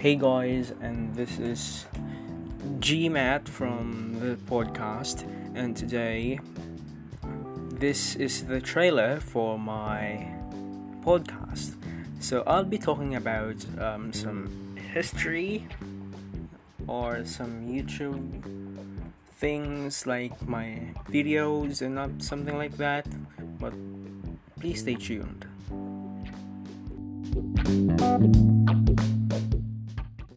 Hey guys, and this is GMAT from the podcast, and today this is the trailer for my podcast. So I'll be talking about um, some history or some YouTube things like my videos and up something like that. But please stay tuned.